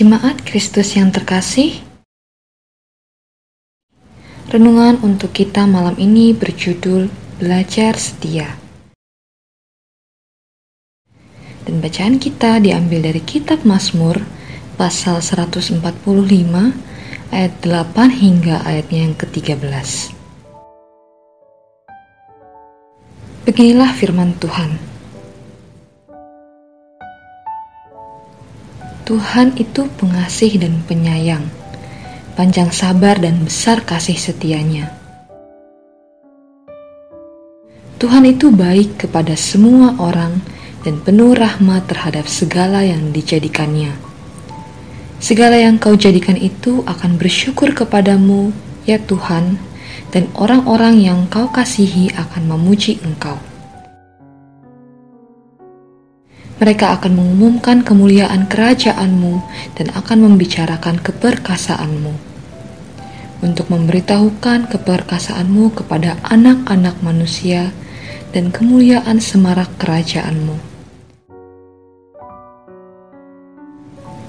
Jemaat Kristus yang terkasih, renungan untuk kita malam ini berjudul Belajar Setia. Dan bacaan kita diambil dari kitab Mazmur pasal 145 ayat 8 hingga ayatnya yang ke-13. Beginilah firman Tuhan. Tuhan itu pengasih dan penyayang, panjang sabar dan besar kasih setianya. Tuhan itu baik kepada semua orang dan penuh rahmat terhadap segala yang dijadikannya. Segala yang kau jadikan itu akan bersyukur kepadamu, ya Tuhan, dan orang-orang yang kau kasihi akan memuji engkau. Mereka akan mengumumkan kemuliaan kerajaanmu dan akan membicarakan keperkasaanmu. Untuk memberitahukan keperkasaanmu kepada anak-anak manusia dan kemuliaan semarak kerajaanmu.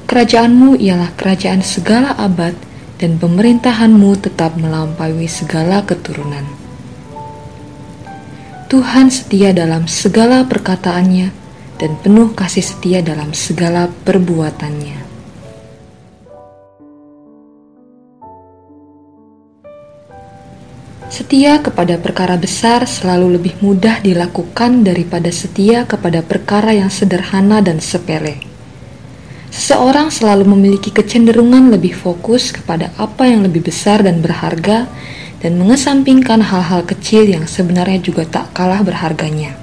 Kerajaanmu ialah kerajaan segala abad dan pemerintahanmu tetap melampaui segala keturunan. Tuhan setia dalam segala perkataannya dan penuh kasih setia dalam segala perbuatannya. Setia kepada perkara besar selalu lebih mudah dilakukan daripada setia kepada perkara yang sederhana dan sepele. Seseorang selalu memiliki kecenderungan lebih fokus kepada apa yang lebih besar dan berharga, dan mengesampingkan hal-hal kecil yang sebenarnya juga tak kalah berharganya.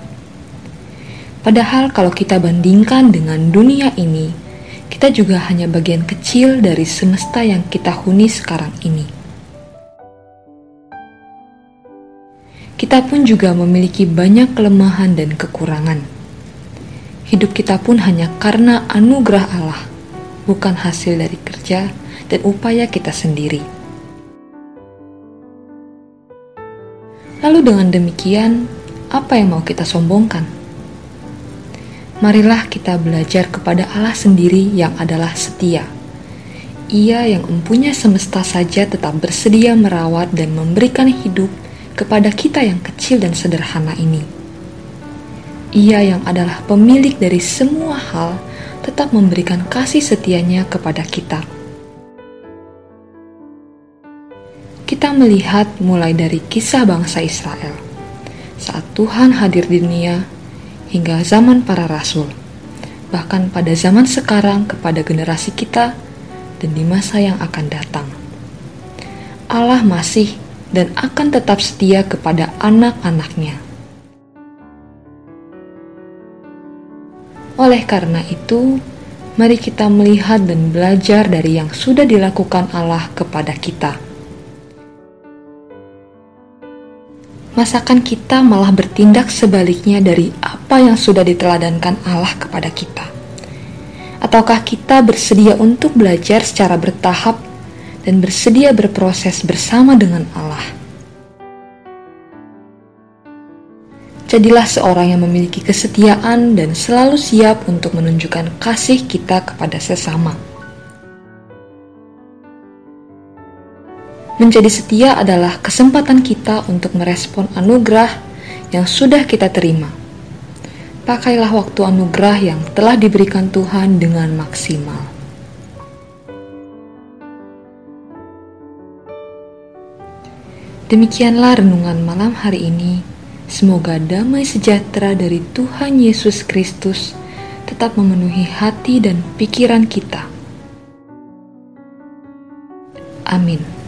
Padahal kalau kita bandingkan dengan dunia ini, kita juga hanya bagian kecil dari semesta yang kita huni sekarang ini. Kita pun juga memiliki banyak kelemahan dan kekurangan. Hidup kita pun hanya karena anugerah Allah, bukan hasil dari kerja dan upaya kita sendiri. Lalu dengan demikian, apa yang mau kita sombongkan? Marilah kita belajar kepada Allah sendiri yang adalah setia. Ia yang mempunyai semesta saja tetap bersedia merawat dan memberikan hidup kepada kita yang kecil dan sederhana ini. Ia yang adalah pemilik dari semua hal tetap memberikan kasih setianya kepada kita. Kita melihat mulai dari kisah bangsa Israel. Saat Tuhan hadir di dunia, hingga zaman para rasul, bahkan pada zaman sekarang kepada generasi kita dan di masa yang akan datang. Allah masih dan akan tetap setia kepada anak-anaknya. Oleh karena itu, mari kita melihat dan belajar dari yang sudah dilakukan Allah kepada kita masakan kita malah bertindak sebaliknya dari apa yang sudah diteladankan Allah kepada kita? Ataukah kita bersedia untuk belajar secara bertahap dan bersedia berproses bersama dengan Allah? Jadilah seorang yang memiliki kesetiaan dan selalu siap untuk menunjukkan kasih kita kepada sesama. Menjadi setia adalah kesempatan kita untuk merespon anugerah yang sudah kita terima. Pakailah waktu anugerah yang telah diberikan Tuhan dengan maksimal. Demikianlah renungan malam hari ini. Semoga damai sejahtera dari Tuhan Yesus Kristus tetap memenuhi hati dan pikiran kita. Amin.